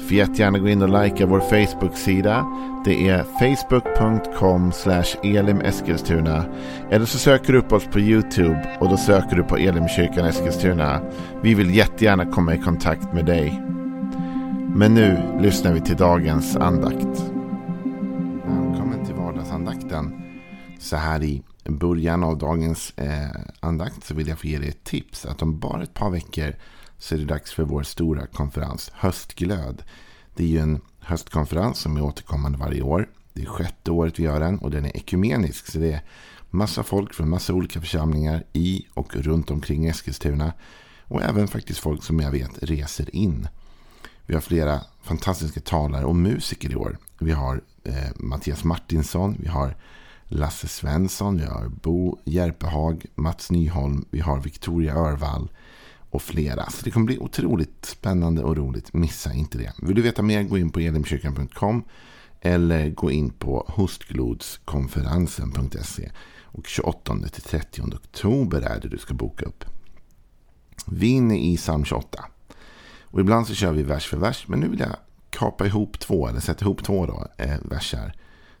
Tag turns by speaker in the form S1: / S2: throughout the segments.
S1: Får jättegärna gå in och likea vår Facebook-sida. Det är facebook.com elimeskilstuna. Eller så söker du upp oss på YouTube och då söker du på Elimkyrkan Eskilstuna. Vi vill jättegärna komma i kontakt med dig. Men nu lyssnar vi till dagens andakt. Välkommen till vardagsandakten. Så här i början av dagens eh, andakt så vill jag få ge dig ett tips. Att om bara ett par veckor så är det dags för vår stora konferens Höstglöd. Det är ju en höstkonferens som är återkommande varje år. Det är sjätte året vi gör den och den är ekumenisk. Så det är massa folk från massa olika församlingar i och runt omkring Eskilstuna. Och även faktiskt folk som jag vet reser in. Vi har flera fantastiska talare och musiker i år. Vi har eh, Mattias Martinsson, vi har Lasse Svensson, vi har Bo Järpehag, Mats Nyholm, vi har Victoria Örvall och flera. Så det kommer bli otroligt spännande och roligt. Missa inte det. Vill du veta mer, gå in på elimkyrkan.com eller gå in på hostglodskonferensen.se. Och 28 30 oktober är det du ska boka upp. Vi är inne i psalm 28. Och ibland så kör vi vers för vers. Men nu vill jag kapa ihop två, eller sätta ihop två då, eh, versar.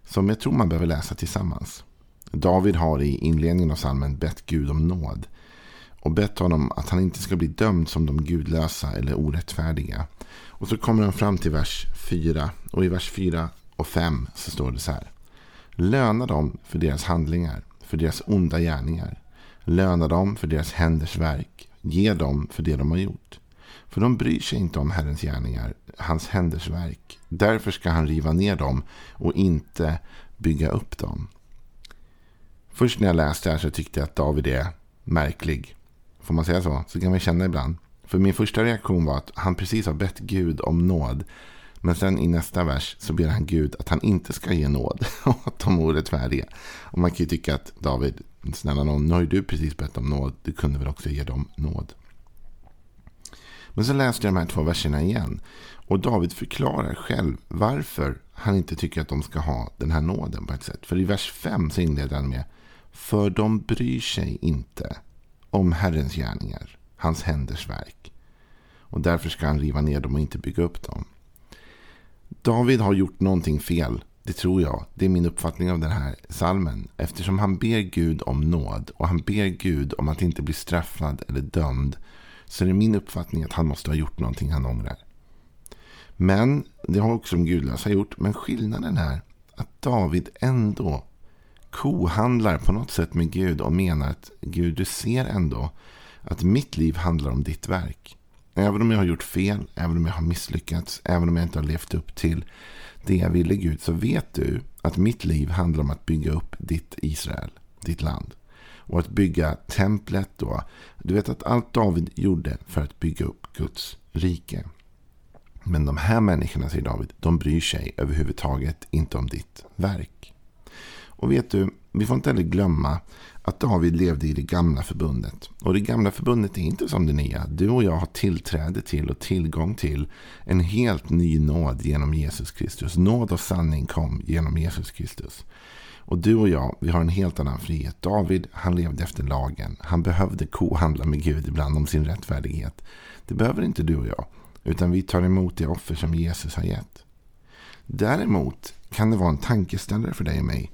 S1: Som jag tror man behöver läsa tillsammans. David har i inledningen av psalmen bett Gud om nåd och bett honom att han inte ska bli dömd som de gudlösa eller orättfärdiga. Och så kommer han fram till vers 4. Och i vers 4 och 5 så står det så här. Löna dem för deras handlingar, för deras onda gärningar. Löna dem för deras händers verk. Ge dem för det de har gjort. För de bryr sig inte om Herrens gärningar, hans händers verk. Därför ska han riva ner dem och inte bygga upp dem. Först när jag läste det här så tyckte jag att David är märklig. Får man säga så? Så kan man känna ibland. För min första reaktion var att han precis har bett Gud om nåd. Men sen i nästa vers så ber han Gud att han inte ska ge nåd åt de orättfärdiga. Och man kan ju tycka att David, snälla någon, nu har ju du precis bett om nåd. Du kunde väl också ge dem nåd. Men så läste jag de här två verserna igen. Och David förklarar själv varför han inte tycker att de ska ha den här nåden på ett sätt. För i vers 5 så inleder han med För de bryr sig inte om Herrens gärningar, hans händers verk. Och därför ska han riva ner dem och inte bygga upp dem. David har gjort någonting fel, det tror jag. Det är min uppfattning av den här salmen. Eftersom han ber Gud om nåd och han ber Gud om att inte bli straffad eller dömd. Så är det min uppfattning att han måste ha gjort någonting han ångrar. Men det har också de gudlösa gjort. Men skillnaden är att David ändå kohandlar på något sätt med Gud och menar att Gud, du ser ändå att mitt liv handlar om ditt verk. Även om jag har gjort fel, även om jag har misslyckats, även om jag inte har levt upp till det jag ville Gud, så vet du att mitt liv handlar om att bygga upp ditt Israel, ditt land. Och att bygga templet då. Du vet att allt David gjorde för att bygga upp Guds rike. Men de här människorna, säger David, de bryr sig överhuvudtaget inte om ditt verk. Och vet du, vi får inte heller glömma att David levde i det gamla förbundet. Och det gamla förbundet är inte som det nya. Du och jag har tillträde till och tillgång till en helt ny nåd genom Jesus Kristus. Nåd och sanning kom genom Jesus Kristus. Och du och jag, vi har en helt annan frihet. David, han levde efter lagen. Han behövde kohandla med Gud ibland om sin rättfärdighet. Det behöver inte du och jag. Utan vi tar emot det offer som Jesus har gett. Däremot kan det vara en tankeställare för dig och mig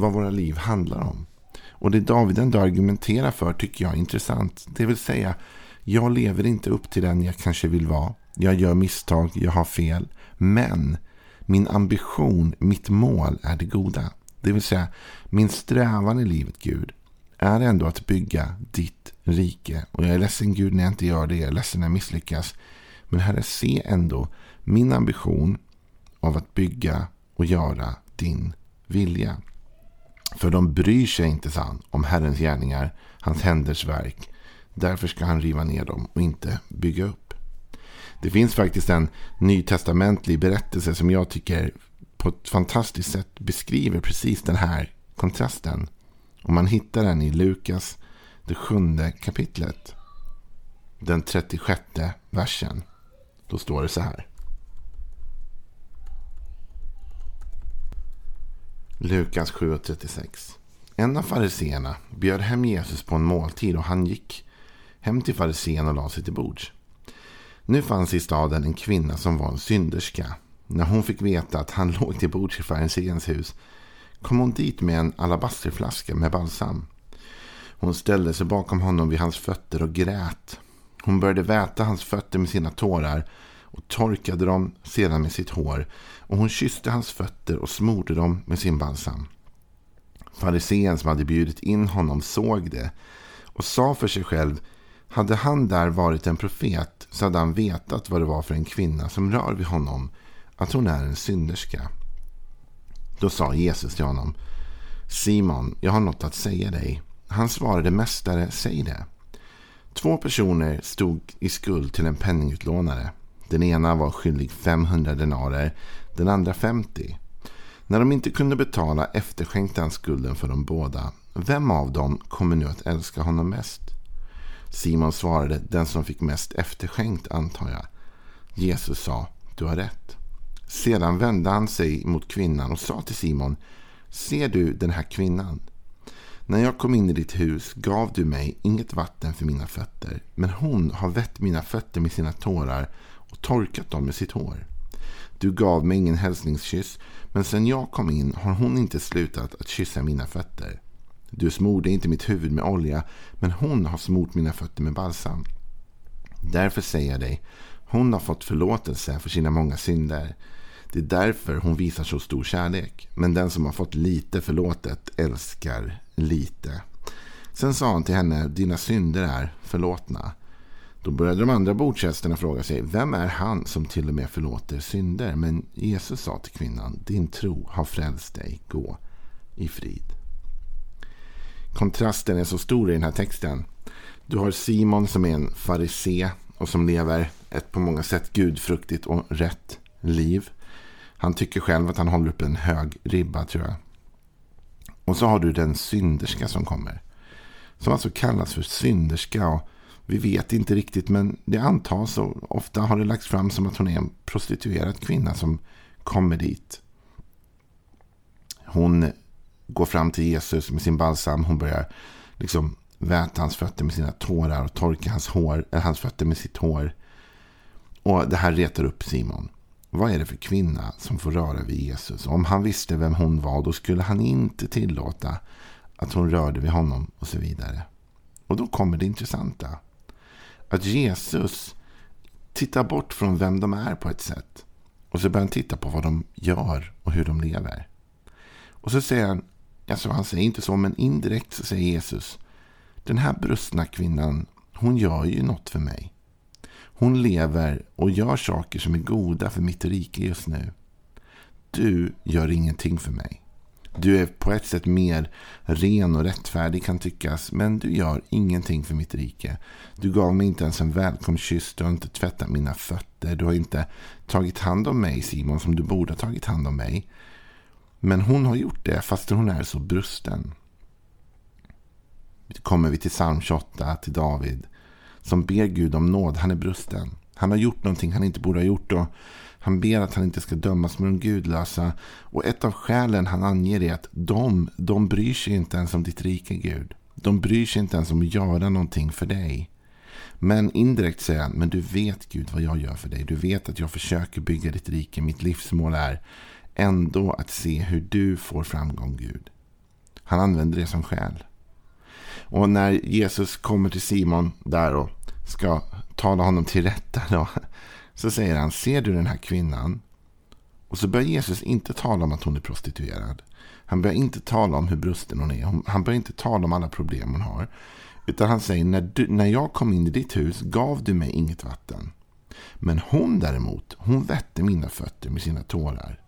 S1: vad våra liv handlar om. Och det David ändå argumenterar för tycker jag är intressant. Det vill säga, jag lever inte upp till den jag kanske vill vara. Jag gör misstag, jag har fel. Men min ambition, mitt mål är det goda. Det vill säga, min strävan i livet, Gud, är ändå att bygga ditt rike. Och jag är ledsen Gud när jag inte gör det. Jag är ledsen när jag misslyckas. Men Herre, se ändå min ambition av att bygga och göra din vilja. För de bryr sig inte, sann, om Herrens gärningar, hans händers verk. Därför ska han riva ner dem och inte bygga upp. Det finns faktiskt en nytestamentlig berättelse som jag tycker på ett fantastiskt sätt beskriver precis den här kontrasten. Och man hittar den i Lukas det sjunde kapitlet. Den 36 versen. Då står det så här. Lukas 7.36. En av fariseerna bjöd hem Jesus på en måltid och han gick hem till farisén och lade sig till bords. Nu fanns i staden en kvinna som var en synderska. När hon fick veta att han låg till bords i fariséns hus kom hon dit med en alabasterflaska med balsam. Hon ställde sig bakom honom vid hans fötter och grät. Hon började väta hans fötter med sina tårar och torkade dem sedan med sitt hår och hon kysste hans fötter och smorde dem med sin balsam. Farisén som hade bjudit in honom såg det och sa för sig själv hade han där varit en profet så hade han vetat vad det var för en kvinna som rör vid honom, att hon är en synderska. Då sa Jesus till honom, Simon, jag har något att säga dig. Han svarade, Mästare, säg det. Två personer stod i skuld till en penningutlånare. Den ena var skyldig 500 denarer, den andra 50. När de inte kunde betala efterskänkte han skulden för dem båda. Vem av dem kommer nu att älska honom mest? Simon svarade, den som fick mest efterskänkt antar jag. Jesus sa, du har rätt. Sedan vände han sig mot kvinnan och sa till Simon, ser du den här kvinnan? När jag kom in i ditt hus gav du mig inget vatten för mina fötter, men hon har vett mina fötter med sina tårar och torkat dem med sitt hår. Du gav mig ingen hälsningskyss, men sen jag kom in har hon inte slutat att kyssa mina fötter. Du smorde inte mitt huvud med olja, men hon har smort mina fötter med balsam. Därför säger jag dig, hon har fått förlåtelse för sina många synder. Det är därför hon visar så stor kärlek. Men den som har fått lite förlåtet älskar lite. Sen sa han till henne, dina synder är förlåtna. Då började de andra bordsgästerna fråga sig, vem är han som till och med förlåter synder? Men Jesus sa till kvinnan, din tro har frälst dig, gå i frid. Kontrasten är så stor i den här texten. Du har Simon som är en farisé och som lever ett på många sätt gudfruktigt och rätt liv. Han tycker själv att han håller upp en hög ribba tror jag. Och så har du den synderska som kommer. Som alltså kallas för synderska. Och vi vet inte riktigt men det antas och ofta har det lagts fram som att hon är en prostituerad kvinna som kommer dit. Hon går fram till Jesus med sin balsam. Hon börjar liksom väta hans fötter med sina tårar och torka hans, hår, eller hans fötter med sitt hår. Och det här retar upp Simon. Vad är det för kvinna som får röra vid Jesus? Om han visste vem hon var då skulle han inte tillåta att hon rörde vid honom och så vidare. Och då kommer det intressanta. Att Jesus tittar bort från vem de är på ett sätt. Och så börjar han titta på vad de gör och hur de lever. Och så säger han, alltså han säger inte så, men indirekt så säger Jesus. Den här brustna kvinnan, hon gör ju något för mig. Hon lever och gör saker som är goda för mitt rike just nu. Du gör ingenting för mig. Du är på ett sätt mer ren och rättfärdig kan tyckas. Men du gör ingenting för mitt rike. Du gav mig inte ens en välkomstkyss. Du har inte tvättat mina fötter. Du har inte tagit hand om mig Simon som du borde ha tagit hand om mig. Men hon har gjort det fast hon är så brusten. Kommer vi till psalm 28 till David som ber Gud om nåd. Han är brusten. Han har gjort någonting han inte borde ha gjort. Och han ber att han inte ska dömas med de gudlösa. Och ett av skälen han anger är att de, de bryr sig inte ens om ditt rike Gud. De bryr sig inte ens om att göra någonting för dig. Men indirekt säger han, men du vet Gud vad jag gör för dig. Du vet att jag försöker bygga ditt rike. Mitt livsmål är ändå att se hur du får framgång Gud. Han använder det som skäl. Och när Jesus kommer till Simon där och ska tala honom till rätta då, så säger han, ser du den här kvinnan? Och så börjar Jesus inte tala om att hon är prostituerad. Han börjar inte tala om hur brusten hon är. Han börjar inte tala om alla problem hon har. Utan han säger, när, du, när jag kom in i ditt hus gav du mig inget vatten. Men hon däremot, hon vette mina fötter med sina tårar.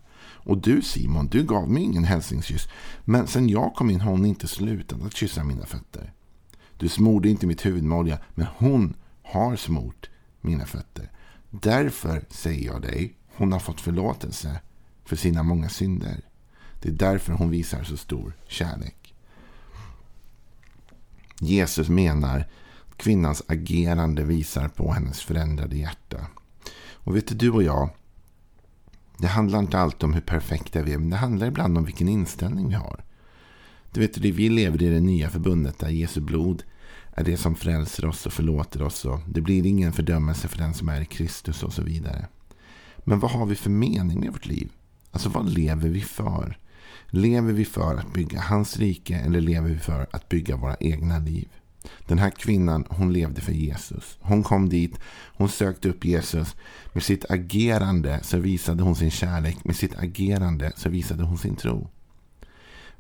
S1: Och du Simon, du gav mig ingen hälsningskyss. Men sen jag kom in har hon inte slutat att kyssa mina fötter. Du smorde inte mitt huvud med olja, men hon har smort mina fötter. Därför säger jag dig, hon har fått förlåtelse för sina många synder. Det är därför hon visar så stor kärlek. Jesus menar att kvinnans agerande visar på hennes förändrade hjärta. Och vet du, du och jag, det handlar inte alltid om hur perfekta vi är, men det handlar ibland om vilken inställning vi har. Du vet, vi lever i det nya förbundet där Jesu blod är det som frälser oss och förlåter oss. Och det blir ingen fördömelse för den som är i Kristus och så vidare. Men vad har vi för mening med vårt liv? Alltså vad lever vi för? Lever vi för att bygga hans rike eller lever vi för att bygga våra egna liv? Den här kvinnan, hon levde för Jesus. Hon kom dit, hon sökte upp Jesus. Med sitt agerande så visade hon sin kärlek. Med sitt agerande så visade hon sin tro.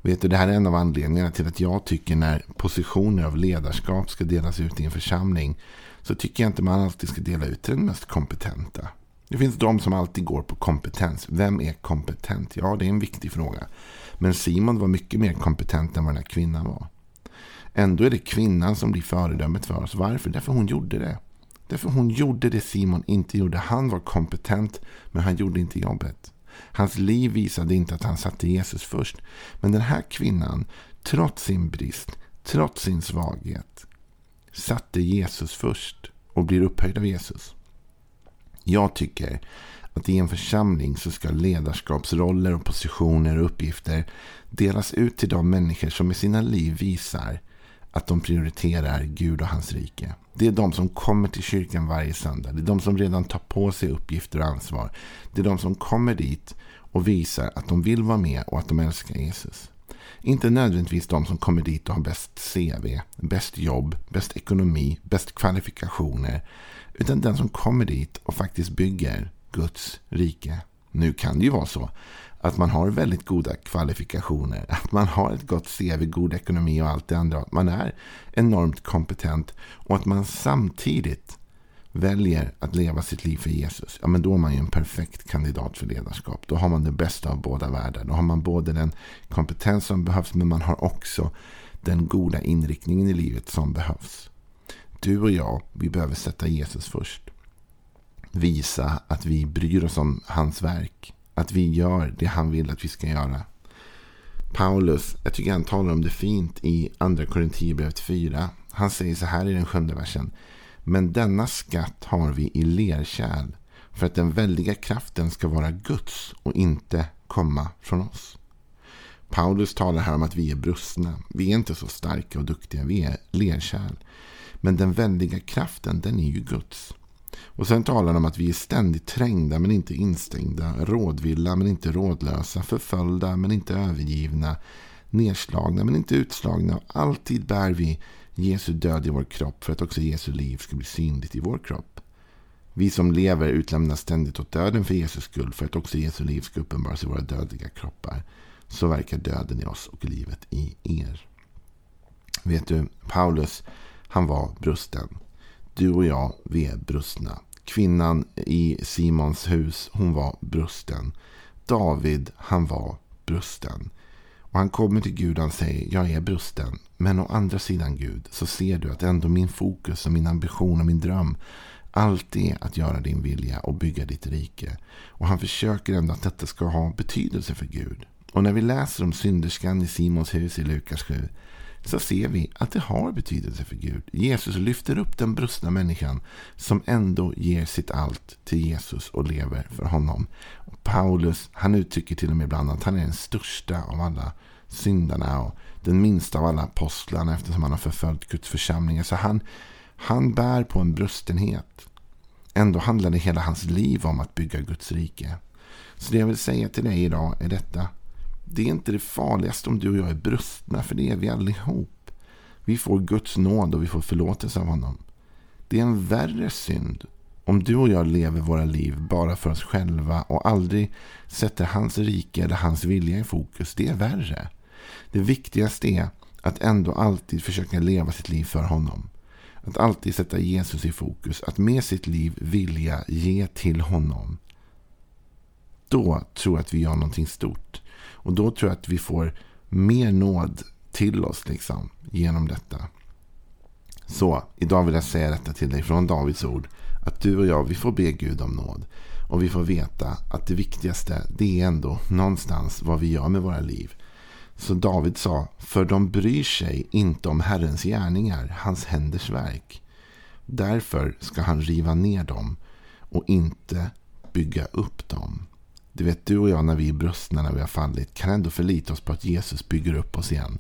S1: Vet du, det här är en av anledningarna till att jag tycker när positioner av ledarskap ska delas ut i en församling så tycker jag inte man alltid ska dela ut till den mest kompetenta. Det finns de som alltid går på kompetens. Vem är kompetent? Ja, det är en viktig fråga. Men Simon var mycket mer kompetent än vad den här kvinnan var. Ändå är det kvinnan som blir föredömet för oss. Varför? Därför hon gjorde det. Därför hon gjorde det Simon inte gjorde. Han var kompetent, men han gjorde inte jobbet. Hans liv visade inte att han satte Jesus först. Men den här kvinnan, trots sin brist, trots sin svaghet, satte Jesus först och blir upphöjd av Jesus. Jag tycker att i en församling så ska ledarskapsroller och positioner och uppgifter delas ut till de människor som i sina liv visar att de prioriterar Gud och hans rike. Det är de som kommer till kyrkan varje söndag. Det är de som redan tar på sig uppgifter och ansvar. Det är de som kommer dit och visar att de vill vara med och att de älskar Jesus. Inte nödvändigtvis de som kommer dit och har bäst CV, bäst jobb, bäst ekonomi, bäst kvalifikationer. Utan den som kommer dit och faktiskt bygger Guds rike. Nu kan det ju vara så att man har väldigt goda kvalifikationer, att man har ett gott CV, god ekonomi och allt det andra. Att man är enormt kompetent och att man samtidigt väljer att leva sitt liv för Jesus. Ja, men då är man ju en perfekt kandidat för ledarskap. Då har man det bästa av båda världar. Då har man både den kompetens som behövs men man har också den goda inriktningen i livet som behövs. Du och jag, vi behöver sätta Jesus först. Visa att vi bryr oss om hans verk. Att vi gör det han vill att vi ska göra. Paulus, jag tycker han talar om det fint i andra Korinthierbrevet 4. Han säger så här i den sjunde versen. Men denna skatt har vi i lerkärl för att den väldiga kraften ska vara Guds och inte komma från oss. Paulus talar här om att vi är brustna. Vi är inte så starka och duktiga. Vi är lerkärl. Men den väldiga kraften, den är ju Guds. Och sen talar han om att vi är ständigt trängda men inte instängda, rådvilla men inte rådlösa, förföljda men inte övergivna, nedslagna men inte utslagna. Alltid bär vi Jesu död i vår kropp för att också Jesu liv ska bli synligt i vår kropp. Vi som lever utlämnas ständigt åt döden för Jesus skull för att också Jesu liv ska uppenbaras i våra dödliga kroppar. Så verkar döden i oss och livet i er. Vet du, Paulus, han var brusten. Du och jag, vi är brustna. Kvinnan i Simons hus, hon var brusten. David, han var brusten. Och han kommer till Gud och han säger, jag är brusten. Men å andra sidan Gud, så ser du att ändå min fokus och min ambition och min dröm alltid är att göra din vilja och bygga ditt rike. Och han försöker ändå att detta ska ha betydelse för Gud. Och när vi läser om synderskan i Simons hus i Lukas 7 så ser vi att det har betydelse för Gud. Jesus lyfter upp den brustna människan som ändå ger sitt allt till Jesus och lever för honom. Och Paulus han uttrycker till och med ibland att han är den största av alla syndarna och den minsta av alla apostlarna eftersom han har förföljt Guds församlingar. Så han, han bär på en brustenhet. Ändå handlade hela hans liv om att bygga Guds rike. Så det jag vill säga till dig idag är detta. Det är inte det farligaste om du och jag är brustna, för det är vi allihop. Vi får Guds nåd och vi får förlåtelse av honom. Det är en värre synd om du och jag lever våra liv bara för oss själva och aldrig sätter hans rike eller hans vilja i fokus. Det är värre. Det viktigaste är att ändå alltid försöka leva sitt liv för honom. Att alltid sätta Jesus i fokus. Att med sitt liv vilja ge till honom. Då tror jag att vi gör någonting stort. Och då tror jag att vi får mer nåd till oss liksom, genom detta. Så idag vill jag säga detta till dig från Davids ord. Att du och jag, vi får be Gud om nåd. Och vi får veta att det viktigaste, det är ändå någonstans vad vi gör med våra liv. Så David sa, för de bryr sig inte om Herrens gärningar, hans händers verk. Därför ska han riva ner dem och inte bygga upp dem. Du vet, du och jag när vi är brustna, när vi har fallit, kan ändå förlita oss på att Jesus bygger upp oss igen.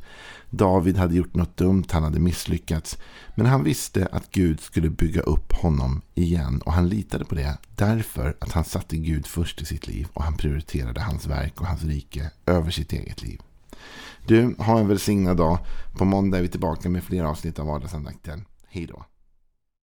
S1: David hade gjort något dumt, han hade misslyckats. Men han visste att Gud skulle bygga upp honom igen och han litade på det därför att han satte Gud först i sitt liv och han prioriterade hans verk och hans rike över sitt eget liv. Du, ha en välsignad dag. På måndag är vi tillbaka med fler avsnitt av vardagsandakten. Hej då.